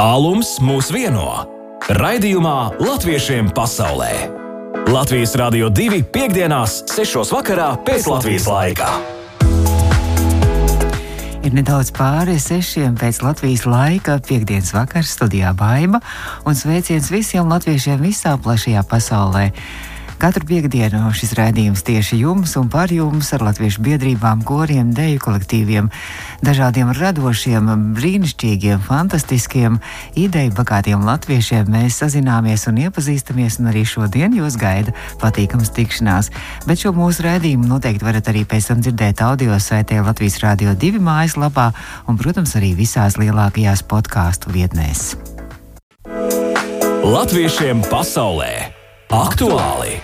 Tālums mūs vieno. Raidījumā Latviešiem pasaulē. Latvijas Rādio 2 piekdienās, 6. vakarā pēc Latvijas laika. Ir nedaudz pāri sešiem pēc Latvijas laika, piekdienas vakars studijā Baiva un sveiciens visiem latviešiem visā plašajā pasaulē. Katru piekdienu šis raidījums tieši jums un par jums ar latviešu biedrībām, koriem, deju kolektīviem, dažādiem radošiem, brīnišķīgiem, fantastiskiem, ideju bagātiem latviešiem mēs sazināmies un iepazīstamies, un arī šodien jūs gaida patīkams tikšanās. Bet šo mūsu raidījumu noteikti varat arī pēc tam dzirdēt audio saitē Latvijas Rādio 2 mājaslapā un, protams, arī visās lielākajās podkāstu vietnēs. Latviešiem pasaulē aktuāli!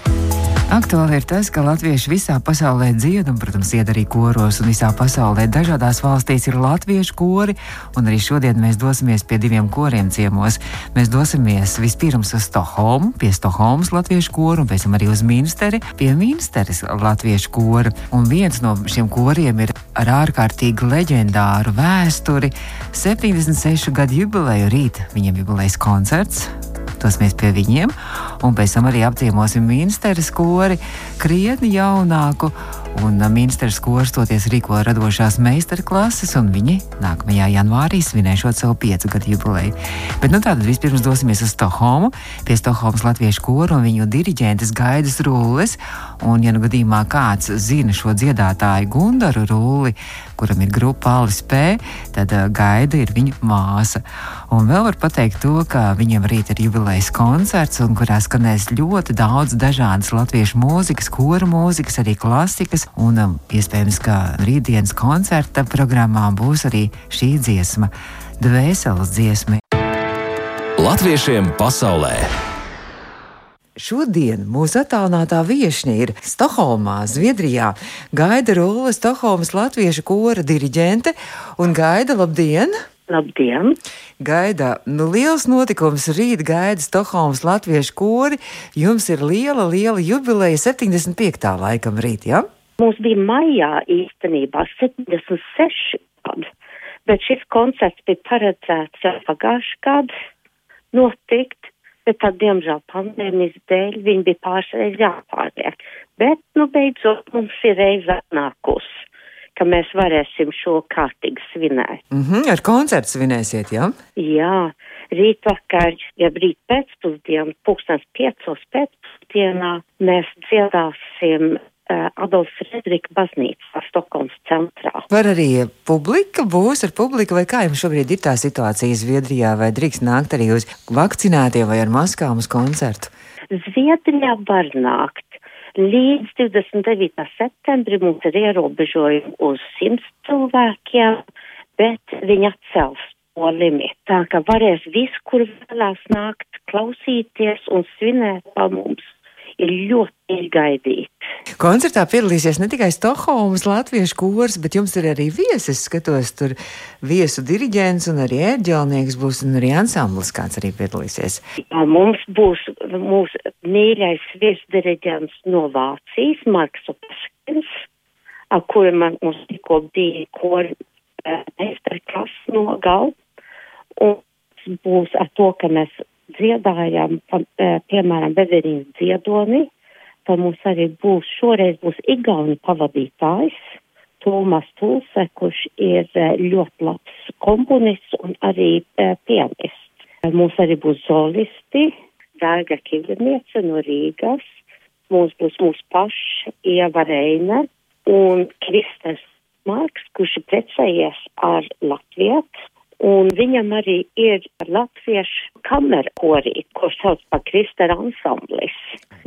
Aktuāli ir tas, ka latvieši visā pasaulē dzied, un, protams, iet arī koros, un visā pasaulē dažādās valstīs ir latviešu kori, un arī šodien mēs dosimies pie diviem koriem ciemos. Mēs dosimies vispirms uz Stokholmu, pie Stokholmas latviešu koru, un pēc tam arī uz Minsteri, pie Minsteres latviešu kora. Un viens no šiem koriem ir ar ārkārtīgi leģendāru vēsturi, 76 gadu jubileju rīt, viņiem jubilejas koncerts dosimies pie viņiem, un pēc tam arī apciemosim Minsteras kori, krietni jaunāku. Un Minsteras koris toties rīko radošās meistarklases, un viņi nākamajā janvārī svinēšot savu piecu gadu jubileju. Bet nu tātad vispirms dosimies uz Stokholmu, pie Stokholmas latviešu koru un viņu diriģentes Gaidas Rulles. Un, ja nu gadījumā kāds zina šo dziedātāju Gundaru Rulli, kuram ir grupa Alis P, tad uh, Gaida ir viņa māsa. Un vēl var pateikt to, ka viņiem rīt ir jubilejas koncerts, un kurā skanēs ļoti daudz dažādas latviešu mūzikas, kora mūzikas, arī klasikas, un um, iespējams, ka rītdienas koncerta programmā būs arī šī dziesma, dvēseles dziesma. Latviešiem pasaulē! Šodien mūsu attālinātā viesne ir Stokholmā, Zviedrijā. Gaida Rūla, Stokholmas latviešu kora diriģente. Un Gaida, labdien! Labdien! Gaida, nu liels notikums rīt gaida Stokholmas latviešu kori. Jums ir liela, liela jubileja 75. laikam rīt, ja? Mums bija maijā īstenībā 76 gadi, bet šis koncerts bija paredzēts jau pagājuši gadu notikt bet tad, diemžēl, pandēmijas dēļ viņi bija pārsteigti jāpārliek. Bet, nu, beidzot, mums ir reize atnākusi, ka mēs varēsim šo kārtīgi svinēt. Mm -hmm, ar koncertu svinēsiet, jā? Ja? Jā, rīt vakar, ja rīt pēcpusdienu, pūkstens piecos pēcpusdienā, mēs dziedāsim uh, Adolfs Fredrika baznīcā Stokholmas centrā. Var arī publika būs ar publiku, vai kā jums šobrīd ir tā situācija Zviedrijā, vai drīkst nākt arī uz vakcinētiem vai ar maskām uz koncertu? Zviedrijā var nākt. Līdz 29. septembrim mums ir ierobežojumi uz 100 cilvēkiem, bet viņi atcels to limitu. Tā ka varēs viss, kur vēlās nākt, klausīties un svinēt pa mums ir ļoti gaidīti. Koncertā piedalīsies ne tikai Stokholmas latviešu kurs, bet jums ir arī viesis. Skatos, tur viesu diriģents un arī ērģelnieks būs un arī ansamblis kāds arī piedalīsies. Mums būs mūsu mīļais viesdiriģents no Vācijas, Marks Opaskins, ar kuru man mums tikko bija kori meistarklases no galva. Un būs ar to, ka mēs dziedājām, pa, piemēram, Beverīnas dziedoni, tad mums arī būs, šoreiz būs Igauni pavadītājs, Tomas Tulse, kurš ir ļoti labs komponists un arī pianists. Mums arī būs solisti, Dārga Kivliniece no Rīgas, mums būs mūsu paši Ieva Reina un Kristers Marks, kurš ir precējies ar Latvietu Un viņam arī ir latviešu kamera korī, ko sauc par Kristera ansamblis.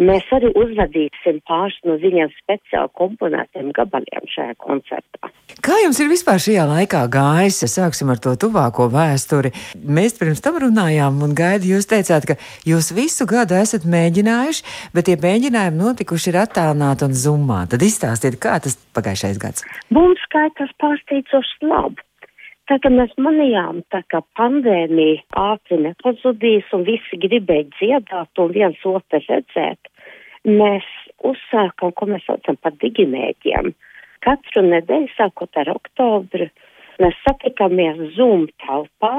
Mēs arī uzvadīsim pāris no viņiem speciāli komponētiem gabaliem šajā koncertā. Kā jums ir vispār šajā laikā gājis? Sāksim ar to tuvāko vēsturi. Mēs pirms tam runājām, un gaidi jūs teicāt, ka jūs visu gadu esat mēģinājuši, bet tie mēģinājumi notikuši ir attālināti un zumā. Tad izstāstiet, kā tas pagājušais gads? Mums skaitās pārsteidzoši labi. Tā kā mēs manījām, tā kā pandēmija ātri nepazudīs un visi gribēja dziedāt un viens otru redzēt, mēs uzsākam, ko mēs saucam par digimēģiem. Katru nedēļu, sākot ar oktobru, mēs satikāmies Zoom telpā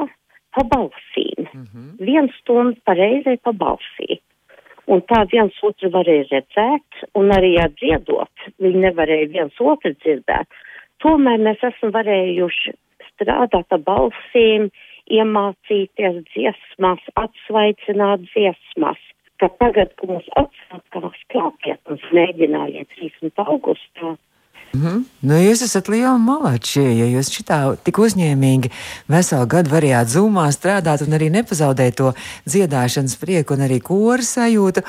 pa balsīm. Mm -hmm. Vienu stundu pareizai pa balsī. Un tā viens otru varēja redzēt, un arī dziedot, viņi nevarēja viens otru dzirdēt. Tomēr mēs esam varējuši strādāt ar balsīm, iemācīties dziesmas, atsvaicināt dziesmas. Ka tagad, kad mums atsākās klāpiet, mums mēģinājiet 30 augustā, Mm -hmm. nu, jūs esat liela malači, ja jūs šitā tik uzņēmīgi veselu gadu varējāt zumā strādāt un arī nepazaudēt to dziedāšanas prieku un arī kora sajūtu.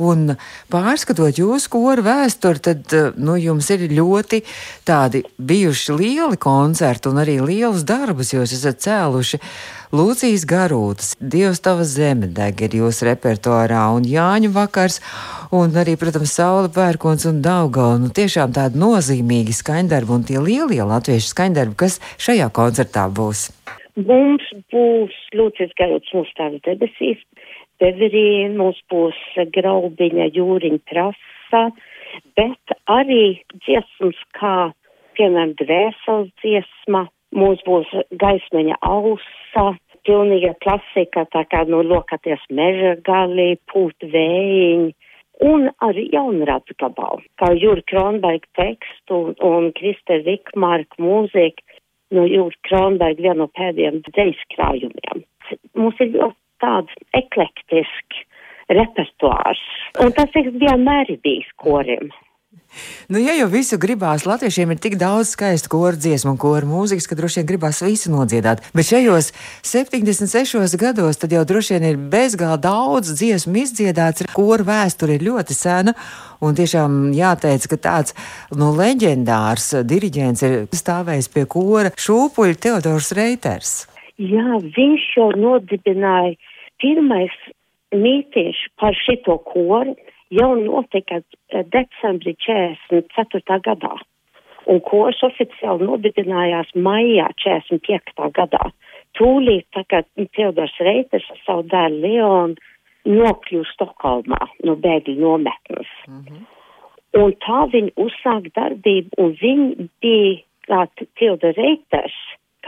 Un pārskatot jūsu koru vēsturi, tad nu, jums ir ļoti tādi bijuši lieli koncerti un arī lielus darbus jūs esat cēluši. Lūcijas garūtas, Dievs tava zeme deg ir jūsu repertuārā un Jāņu vakars, un arī, protams, Saula pērkons un Daugau. Nu, tiešām tādi nozīmīgi skaņdarbi un tie lielie latviešu skaņdarbi, kas šajā koncertā būs. Mums būs Lūcijas garūtas mūstāvis debesīs, Severīna, mums būs Graubiņa jūriņa trasa, bet arī dziesmas kā, piemēram, dvēseles dziesma, mums būs gaismeņa ausa, pilnīga klasika, tā kā nu, lokaties meža galī, pūt vējiņi. Un arī jaunrādu gabalu, kā Jūra Kronberga tekstu un, Kriste Vikmarka mūzika no Jūra Kronberga viena no pēdējiem dejas krājumiem. Mums ir ļoti tāds eklektisks repertuārs. Un tas ir vienmēr bijis korim. Nu, ja jau visu gribās, latviešiem ir tik daudz skaistu koru dziesmu un koru mūzikas, ka droši vien gribās visu nodziedāt. Bet šajos 76 gados tad jau droši vien ir bezgalīgi daudz dziesmu izdziedāts. Koru vēsture ir ļoti sena. Un tiešām jāteic, ka tāds nu, leģendārs diriģents ir stāvējis pie kora šūpuļa Teodors Reiters. Jā, viņš jau nodibināja pirmais mītīši par šito koru jau notika eh, decembrī 44. gadā. Un kors oficiāli nodibinājās maijā 45. gadā. Tūlīt tagad Teodors Reiters ar savu dēlu Leonu nokļūst Stokholmā no bēgļu nometnes. Mm -hmm. Un tā viņi uzsāk darbību, un viņi bija kā Teodors Reiters,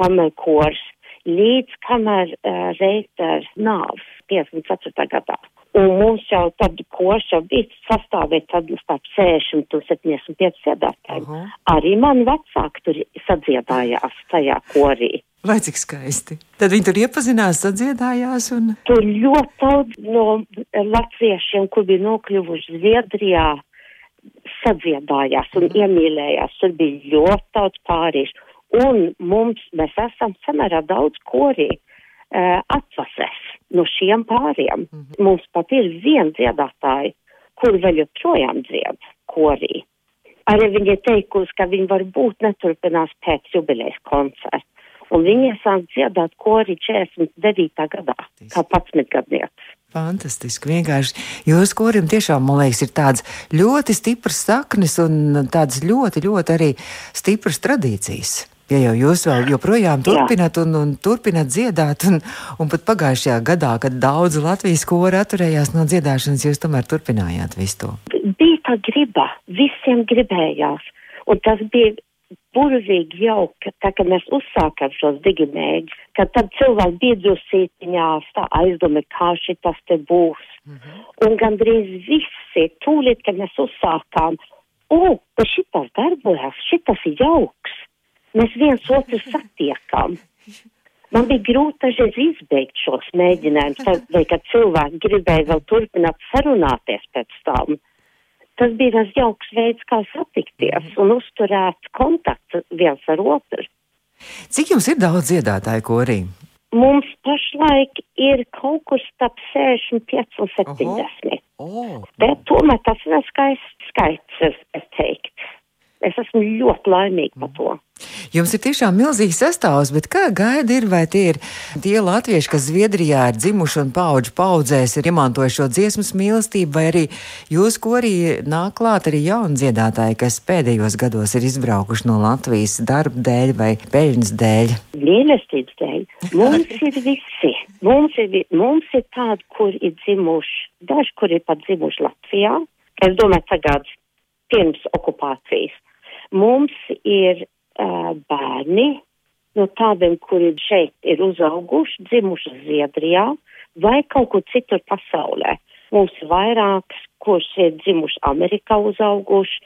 kamerkors, līdz kamēr uh, Reiters nāvs 54. gadā. Un mums jau tad koša bija sastāvēt tad starp 60 un 75 dziedātājiem. Uh -huh. Arī mani vecāki tur sadziedājās tajā korī. Vai cik skaisti? Tad viņi tur iepazinās, sadziedājās un. Tur ļoti daudz no latviešiem, kur bija nokļuvuši Zviedrijā, sadziedājās un uh -huh. iemīlējās. Tur bija ļoti daudz pārīšu. Un mums, mēs esam samērā daudz korī uh, atvases no šiem pāriem. Mm -hmm. Mums pat ir viena dziedātāja, kur vēl joprojām dzied korī. Arī viņi ir teikusi, ka viņi varbūt neturpinās pēc jubilejas koncerta. Un viņi sāk dziedāt kori 49. gadā, kā 11 gadnieks. Fantastiski. Vienkārši jūsu korim tiešām, man liekas, ir tāds ļoti stiprs saknes un tādas ļoti, ļoti arī stipras tradīcijas. Ja jau jūs vēl joprojām turpināt un, un turpināt dziedāt, un, un pat pagājušajā gadā, kad daudz Latvijas kori atturējās no dziedāšanas, jūs tomēr turpinājāt visu to. Bija tā griba, visiem gribējās, un tas bija burvīgi jauki, tā kā mēs uzsākām šos digimēģus, ka tad cilvēki biedrusītiņās tā aizdomi, kā šitas te būs. Mm -hmm. Un gandrīz visi, tūlīt, kad mēs uzsākām, o, bet šitas darbojas, šitas ir jauks mēs viens otru satiekam. Man bija grūti dažreiz izbeigt šos mēģinājumus, vai kad cilvēki gribēja vēl turpināt sarunāties pēc tam. Tas bija tas jauks veids, kā satikties un uzturēt kontaktu viens ar otru. Cik jums ir daudz dziedātāju korī? Mums pašlaik ir kaut kur starp 65 un 70. Oho. Oh. Bet tomēr tas ir skaists skaits, es teiktu. Es esmu ļoti laimīga par to. Jums ir tiešām milzīgs sastāvs, bet kā gaida ir, vai tie ir tie latvieši, kas Zviedrijā ir dzimuši un paudžu paudzēs, ir iemantojuši šo dziesmas mīlestību, vai arī jūs, ko arī nāk klāt arī jauni dziedātāji, kas pēdējos gados ir izbraukuši no Latvijas darba dēļ vai peļņas dēļ? Mīlestības dēļ. Mums ir visi. Mums ir, mums ir tādi, kur ir dzimuši, daži, kur ir pat dzimuši Latvijā. Es domāju, tagad pirms okupācijas. Mums ir uh, bērni no tādiem, kuri šeit ir uzauguši, dzimuši Zviedrijā, vai kaut kur citur pasaulē. Mums ir vairākas, kuras ir dzimuši Amerikā uzauguši,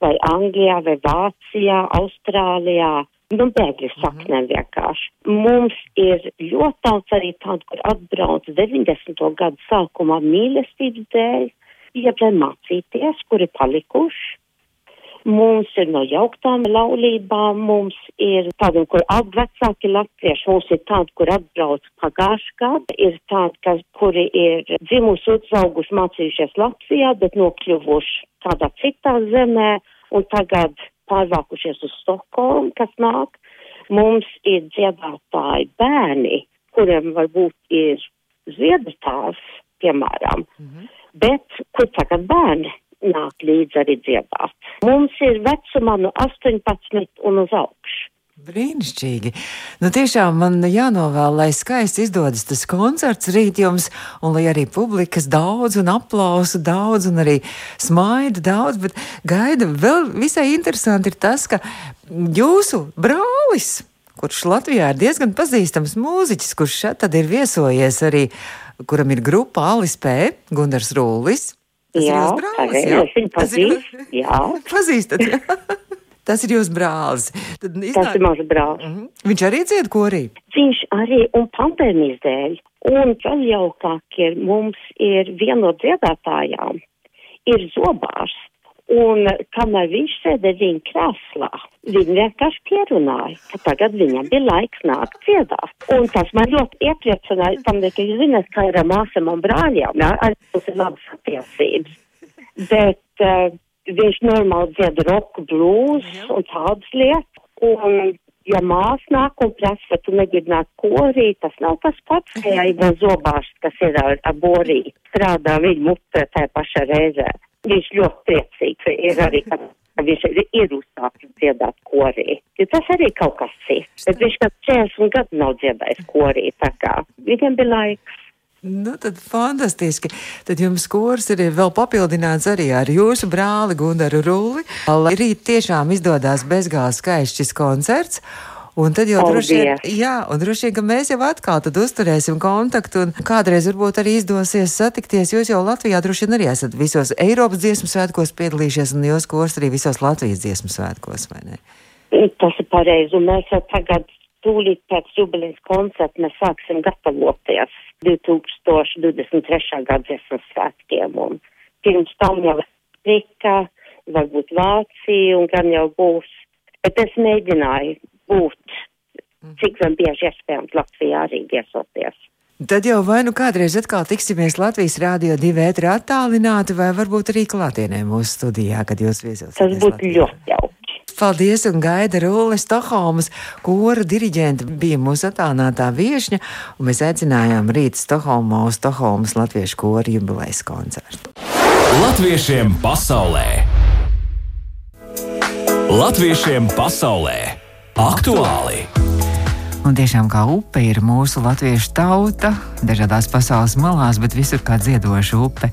vai Anglijā, vai Vācijā, Austrālijā. Nu, bēgļu Mhm. saknēm vienkārši. Mums ir ļoti daudz arī tādu, kur atbrauc 90. gadu sākumā mīlestības dēļ, jeb mācīties, kuri palikuši. Mums ir no jauktām laulībām, mums ir tādi, kur vecāki latvieši, mums ir tādi, kur atbrauc pagājušā gada, ir tādi, kas, kuri ir dzimusi, uzauguši, mācījušies Latvijā, bet nokļuvuši kādā citā zemē un tagad pārvākušies uz Stokholmu, kas nāk. Mums ir dziedātāji bērni, kuriem varbūt ir ziedatās, piemēram, bet kur tagad bērni nāk līdzi arī dziedāt. Mums ir vecumā no 18 un uz augšu. Brīnišķīgi. Nu, tiešām man jānovēl, lai skaisti izdodas tas koncerts rīt jums, un lai arī publikas daudz un aplausu daudz, un arī smaida daudz. Bet gaida vēl visai interesanti ir tas, ka jūsu brālis, kurš Latvijā ir diezgan pazīstams mūziķis, kurš šeit tad ir viesojies arī, kuram ir grupa Alis P. Gundars Rūlis. Tas ir Jā, jūsu brālis, jā? es viņu Tas ir pazīstu, jā. Pazīstat, jā. Tas ir jūsu brālis. Tad Tas iznāk- ir mans brālis. Mhm. Viņš arī dzied korī. Viņš arī un pandēmijas dēļ. Un vēl jaukāk ir, mums ir viena no dziedātājām, ir zobārs. Un kamēr viņš sēdēja viņa krēslā, viņa vienkārši pierunāja, ka tagad viņam bija laiks nākt dziedāt. Un tas man ļoti iepriecināja, tam, ka jūs zināt, kā ir ar māsām un brāļiem, jā, arī mums ir labas attiecības. Bet uh, viņš normāli dzied roku, blūz un tādas lietas. Un, ja māsa nāk un prasa, vai tu negribi nākt korī, tas nav tas pats, kā ja ir zobārs, kas ir ar, ar borī, strādā viņa mutē tajā pašā reizē. Viņš ļoti priecīgs ir arī, ka, viņš ir, uzsācis dziedāt korī. Jo tas arī kaut kas cits. Bet viņš kā 40 gadu nav dziedājis korī, tā kā viņam bija laiks. Nu, tad fantastiski. Tad jums kurs ir vēl papildināts arī ar jūsu brāli Gundaru Rulli. Lai rīt tiešām izdodas bezgāzes skaists koncerts. Un tad jau droši vien, Paldies. jā, un droši vien, ka mēs jau atkal tad uzturēsim kontaktu un kādreiz varbūt arī izdosies satikties. Jūs jau Latvijā droši vien arī esat visos Eiropas dziesmu svētkos piedalījušies un jūs kurs arī visos Latvijas dziesmu svētkos, vai ne? Tas ir pareizi, un mēs jau tagad tūlīt pēc jubilejas koncerta mēs sāksim gatavoties 2023. gada dziesmu svētkiem, un pirms tam jau Rika, varbūt Vācija, un gan jau būs, bet es mēģināju būt, cik vien bieži iespējams Latvijā arī viesoties. Tad jau vai nu kādreiz atkal tiksimies Latvijas Rādio 2 ētrā attālināti, vai varbūt arī klātienē mūsu studijā, kad jūs viesosieties. Tas būtu ļoti jauki. Paldies, un gaida Rūle Stokholmas kora diriģenta bija mūsu attālinātā viešņa, un mēs aicinājām rīt Stokholmā uz Stokholmas latviešu kora jubilejas koncertu. Latviešiem pasaulē! Latviešiem pasaulē! Aktuāli! Un tiešām kā upe ir mūsu latviešu tauta, dažādās pasaules malās, bet visur kā dziedoša upe.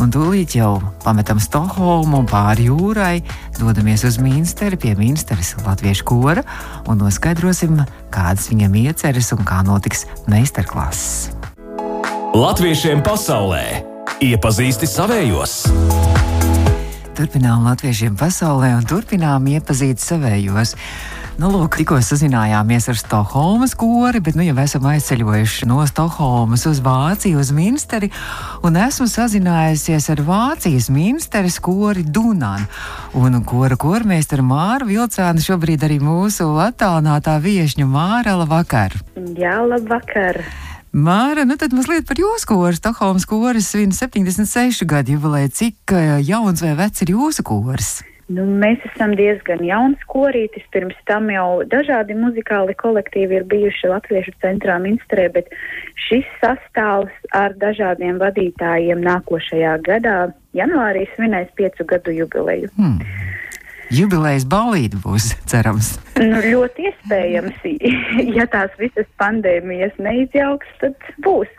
Un tūlīt jau pametam Stokholmu un pāri jūrai, dodamies uz Mīnsteri pie Mīnsteres latviešu kora un noskaidrosim, kādas viņam ieceras un kā notiks meistarklases. Latviešiem pasaulē! Iepazīsti savējos! Turpinām latviešiem pasaulē un turpinām iepazīt savējos. Nu, lūk, tikko sazinājāmies ar Stokholmas kori, bet nu jau esam aizceļojuši no Stokholmas uz Vāciju, uz Minsteri, un esmu sazinājusies ar Vācijas Minsteres kori Dunanu. Un kora kormeistaru Māru Vilcānu šobrīd arī mūsu attālinātā viešņu Māra Labvakar. Jā, labvakar! Māra, nu tad mazliet par jūsu koru. Stokholmas koris svin 76 gadu jubileju. Cik eh, jauns vai vecs ir jūsu koris? Nu, mēs esam diezgan jauns korītis. Pirms tam jau dažādi muzikāli kolektīvi ir bijuši Latviešu centrā Minstrē, bet šis sastāvs ar dažādiem vadītājiem nākošajā gadā janvārī svinēs piecu gadu jubileju. Hmm. Jubilejas balīti būs, cerams. Nu, ļoti iespējams, ja tās visas pandēmijas neizjauks, tad būs.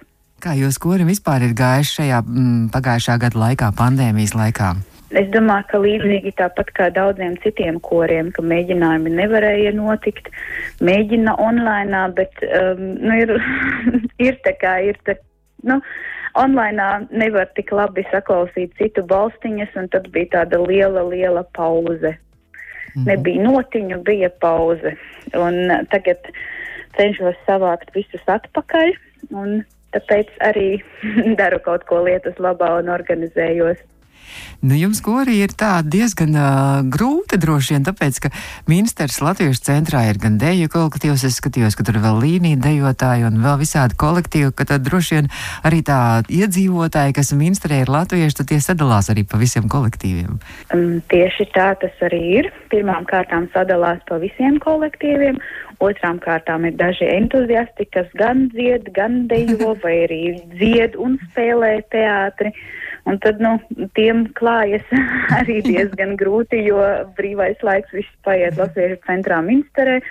Kā jūs korim vispār ir gājuši šajā mm, pagājušā gada laikā, pandēmijas laikā? Es domāju, ka līdzīgi tāpat kā daudziem citiem koriem, ka mēģinājumi nevarēja notikt, mēģina online, bet um, nu, ir, ir tā kā ir tā nu, online nevar tik labi saklausīt citu balstiņas, un tad bija tāda liela, liela pauze. Mm -hmm. Nebija notiņu, bija pauze. Un tagad cenšos savākt visus atpakaļ, un tāpēc arī daru kaut ko lietas labā un organizējos. Nu, jums korī ir tā diezgan uh, grūti droši vien, tāpēc, ka ministrs Latviešu centrā ir gan deju kolektīvs, es skatījos, ka tur ir vēl līnija dejotāji un vēl visādi kolektīvi, ka tad droši vien arī tā iedzīvotāji, kas ministrē ir latvieši, tad tie sadalās arī pa visiem kolektīviem. Um, tieši tā tas arī ir. Pirmām kārtām sadalās pa visiem kolektīviem, otrām kārtām ir daži entuziasti, kas gan dzied, gan dejo, vai arī dzied un spēlē teātri. Un tad, nu, tiem klājas arī diezgan grūti, jo brīvais laiks viss paiet Latviešu centrā Minsterē.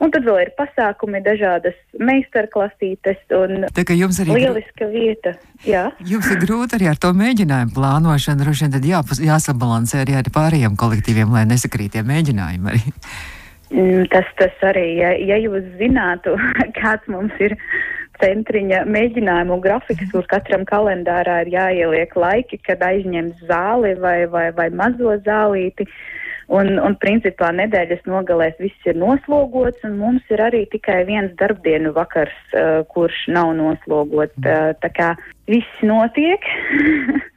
Un tad vēl ir pasākumi, dažādas meistarklasītes un Tā jums arī lieliska vieta. Jā. Jums ir grūti arī ar to mēģinājumu plānošanu, droši vien tad jā, jāsabalansē arī ar pārējiem kolektīviem, lai nesakrīt tie mēģinājumi arī. Mm, tas, tas arī, ja, ja jūs zinātu, kāds mums ir centriņa mēģinājumu grafiks, kur katram kalendārā ir jāieliek laiki, kad aizņems zāli vai, vai, vai mazo zālīti. Un, un principā nedēļas nogalēs viss ir noslogots, un mums ir arī tikai viens darbdienu vakars, uh, kurš nav noslogots. Uh, tā kā viss notiek.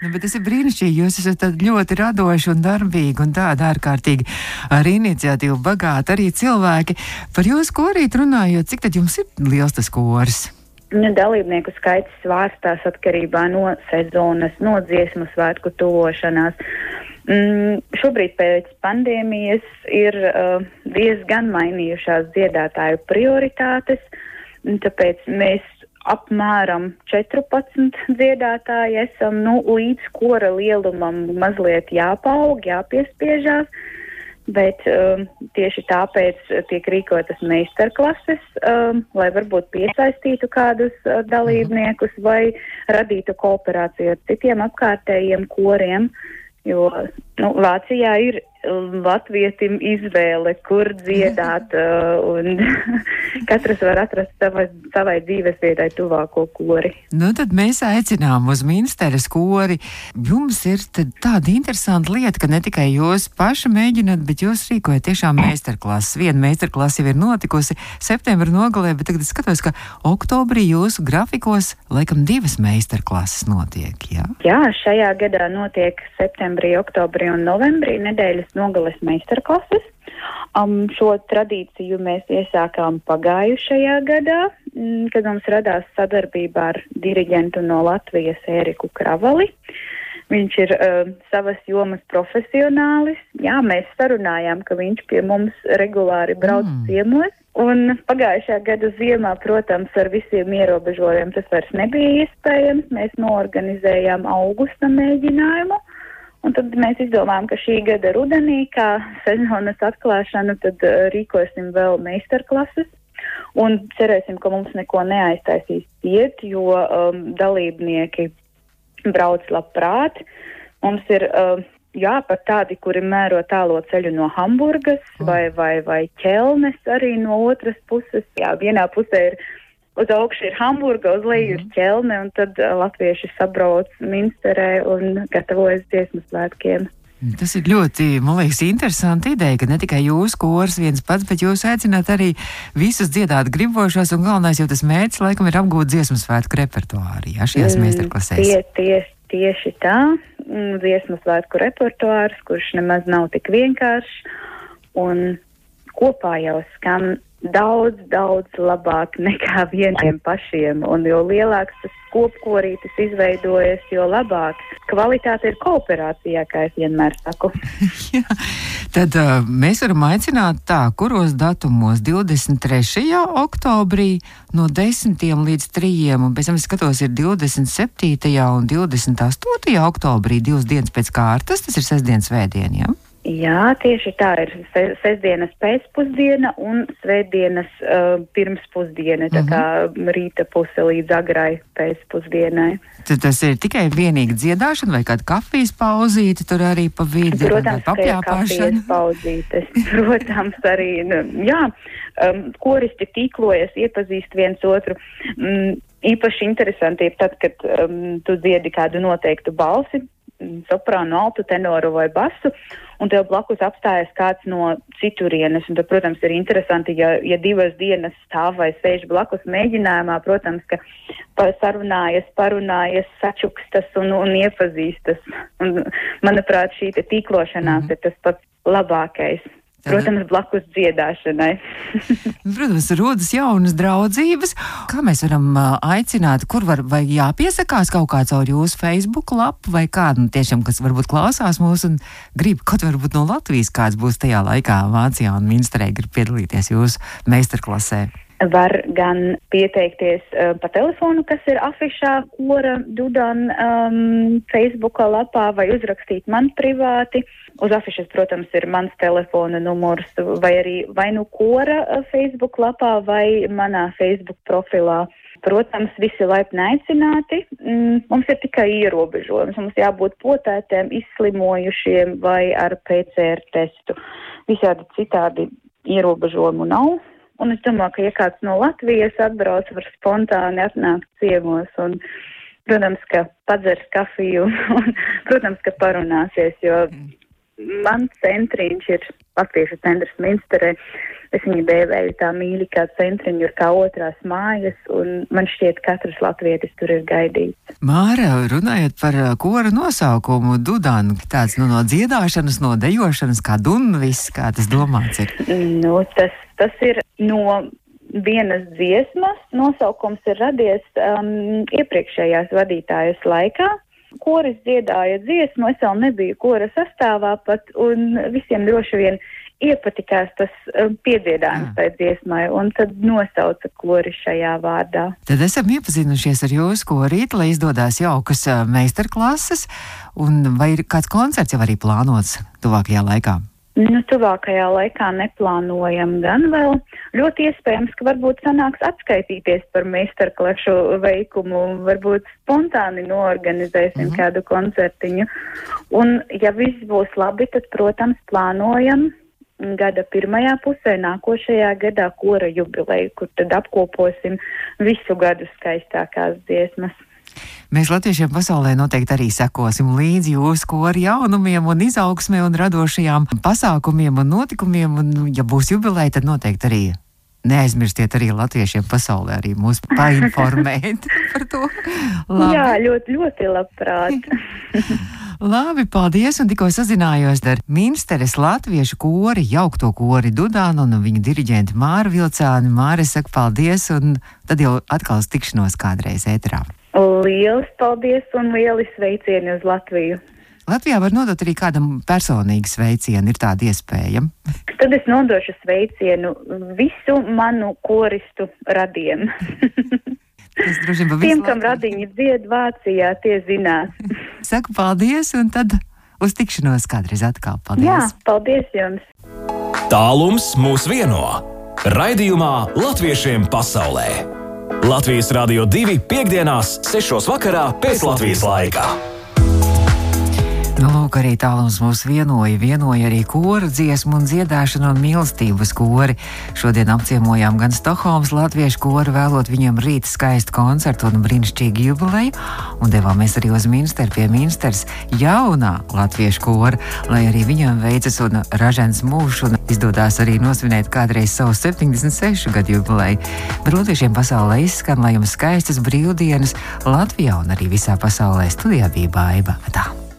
Nu, bet tas ir brīnišķīgi. Jūs esat ļoti radoši un darbīgi un tādi ārkārtīgi ar iniciatīvu bagāti arī cilvēki. Par jūsu korītu runājot, cik tad jums ir liels tas kors? Nu, dalībnieku skaits svārstās atkarībā no sezonas, no dziesmu svētku tuvošanās. Mm, šobrīd pēc pandēmijas ir uh, diezgan mainījušās dziedātāju prioritātes, tāpēc mēs apmēram 14 dziedātāji esam, nu, līdz kora lielumam mazliet jāpaug, jāpiespiežās, bet um, tieši tāpēc tiek rīkotas meistarklases, um, lai varbūt piesaistītu kādus uh, dalībniekus vai radītu kooperāciju ar citiem apkārtējiem koriem, jo, nu, Vācijā ir latvietim izvēle, kur dziedāt, uh, un katrs var atrast savai, savai dzīves vietai tuvāko kori. Nu, tad mēs aicinām uz Minsteres kori. Jums ir tāda interesanta lieta, ka ne tikai jūs paši mēģināt, bet jūs rīkojat tiešām meistarklases. Viena meistarklase jau ir notikusi septembra nogalē, bet tagad es skatos, ka oktobrī jūsu grafikos laikam divas meistarklases notiek. Jā, jā šajā gadā notiek septembrī, oktobrī un novembrī nedēļas nogales meistarklases. Um, šo tradīciju mēs iesākām pagājušajā gadā, mm, kad mums radās sadarbība ar diriģentu no Latvijas Ēriku Kravali. Viņš ir uh, savas jomas profesionālis. Jā, mēs sarunājām, ka viņš pie mums regulāri brauc mm. ciemos. Un pagājušā gada ziemā, protams, ar visiem ierobežojumiem tas vairs nebija iespējams. Mēs noorganizējām augusta mēģinājumu. Un tad mēs izdomājām, ka šī gada rudenī, kā sezonas atklāšanu, tad uh, rīkosim vēl meistarklases. Un cerēsim, ka mums neko neaiztaisīs iet, jo um, dalībnieki brauc labprāt. Mums ir uh, jā, pat tādi, kuri mēro tālo ceļu no Hamburgas mm. vai, vai, vai ķelnes arī no otras puses. Jā, vienā pusē ir uz augšu ir Hamburga, uz leju ir mhm. ķelne, un tad uh, latvieši sabrauc Minsterē un gatavojas dziesmu svētkiem. Tas ir ļoti, man liekas, interesanti ideja, ka ne tikai jūs kors viens pats, bet jūs aicināt arī visus dziedāt gribošos, un galvenais jau tas mērķis, laikam, ir apgūt dziesmu svētku repertuāru, jā, šajās mm, meistarklasēs. Tie, tie, tieši tā, mm, dziesmu svētku repertuārs, kurš nemaz nav tik vienkāršs, un kopā jau skan daudz, daudz labāk nekā vieniem pašiem. Un jo lielāks tas kopkorītis izveidojas, jo labāk. Kvalitāte ir kooperācijā, kā es vienmēr saku. Jā, tad uh, mēs varam aicināt tā, kuros datumos 23. oktobrī no 10. līdz 3. un pēc tam es skatos ir 27. un 28. oktobrī divas dienas pēc kārtas, tas ir sestdienas vēdieniem. Ja? Jā, tieši tā ir sestdienas pēcpusdiena un svētdienas uh, pirmspusdiena, tā kā uh mhm. -huh. rīta puse līdz agrai pēcpusdienai. Tad tas ir tikai vienīgi dziedāšana vai kāda kafijas pauzīte tur arī pa vidu? Protams, kafijas pauzītes. Protams, arī, nu, jā, um, koristi tīklojas, iepazīst viens otru. Mm, īpaši interesanti ir tad, kad um, tu dziedi kādu noteiktu balsi, soprānu, altu, tenoru vai basu, un tev blakus apstājas kāds no citurienes. Un tad, protams, ir interesanti, ja, ja divas dienas stāv vai sēž blakus mēģinājumā, protams, ka sarunājas, parunājas, sačukstas un, un iepazīstas. Un, manuprāt, šī tīklošanās mm -hmm. ir tas pats labākais. Protams, blakus dziedāšanai. Protams, rodas jaunas draudzības. Kā mēs varam aicināt, kur var vai jāpiesakās kaut kā caur jūsu Facebook lapu vai kādu nu, tiešām, kas varbūt klausās mūs un grib kaut varbūt no Latvijas kāds būs tajā laikā Vācijā un Minsterē grib piedalīties jūsu meistarklasē var gan pieteikties uh, pa telefonu, kas ir afišā Kora Dudan um, Facebooka lapā, vai uzrakstīt man privāti. Uz afišas, protams, ir mans telefona numurs, vai arī vai nu Kora uh, Facebook lapā, vai manā Facebook profilā. Protams, visi laipni aicināti. Mm, mums ir tikai ierobežojums. Mums jābūt potētiem, izslimojušiem vai ar PCR testu. Visādi citādi ierobežojumu nav. Un es domāju, ka ja kāds no Latvijas atbrauc, var spontāni atnākt ciemos un, protams, ka padzers kafiju un, protams, ka parunāsies, jo mans centriņš ir Latviešu centrs Minsterē. Es viņu dēvēju tā mīļi kā centriņu, ir kā otrās mājas, un man šķiet, katrs latvietis tur ir gaidīts. Māra, runājot par uh, kora nosaukumu, Dudan, tāds nu, no dziedāšanas, no dejošanas, kā dunvis, kā tas domāts ir? Nu, tas, tas ir no vienas dziesmas. Nosaukums ir radies um, iepriekšējās vadītājas laikā. Koris dziedāja dziesmu, es vēl nebiju kora sastāvā pat, un visiem droši vien iepatikās tas um, piedziedājums tai dziesmai, un tad nosauca kori šajā vārdā. Tad esam iepazinušies ar jūsu korīti, lai izdodās jaukas uh, meistarklases, un vai ir kāds koncerts jau arī plānots tuvākajā laikā? Nu, tuvākajā laikā neplānojam gan vēl. Ļoti iespējams, ka varbūt sanāks atskaitīties par meistarklašu veikumu, varbūt spontāni noorganizēsim mm -hmm. kādu koncertiņu. Un, ja viss būs labi, tad, protams, plānojam gada pirmajā pusē nākošajā gadā kora jubileju, kur tad apkoposim visu gadu skaistākās dziesmas. Mēs latviešiem pasaulē noteikti arī sekosim līdzi jūsu kori jaunumiem un izaugsmē un radošajām pasākumiem un notikumiem, un ja būs jubileja, tad noteikti arī neaizmirstiet arī latviešiem pasaulē arī mūs painformēt par to. Labi. Jā, ļoti, ļoti labprāt. Labi, paldies, un tikko sazinājos ar Minsteres latviešu kori, jaukto kori Dudānu un viņa diriģentu Māru Vilcānu. Māra saka paldies, un tad jau atkal tikšanos kādreiz ētrā. Lielas paldies un lieli sveicieni uz Latviju! Latvijā var nodot arī kādam personīgi sveicienu, ir tāda iespēja. Tad es nodošu sveicienu visu manu koristu radiem. Tas droši vien Tiem, kam radiņi dzied Vācijā, tie zinās. Saku paldies, un tad uz tikšanos kādreiz atkal. Paldies! Jā, paldies jums! Tālums mūs vieno! Raidījumā Latviešiem pasaulē! Latvijas Rādio 2 piekdienās, 6. vakarā pēc Latvijas laika. Nu, lūk, arī tālums mūs vienoja. Vienoja arī kora dziesmu un dziedāšanu un mīlestības kori. Šodien apciemojām gan Stokholmas latviešu koru, vēlot viņiem rīt skaistu koncertu un brīnišķīgu jubileju, un devāmies arī uz Minsteru pie Minsters jaunā latviešu kora, lai arī viņam veicas un ražens mūžs un izdodās arī nosvinēt kādreiz savu 76 gadu jubileju. Bet latviešiem pasaulē izskan, lai jums skaistas brīvdienas Latvijā un arī visā pasaulē studijā bija baiva. Tā.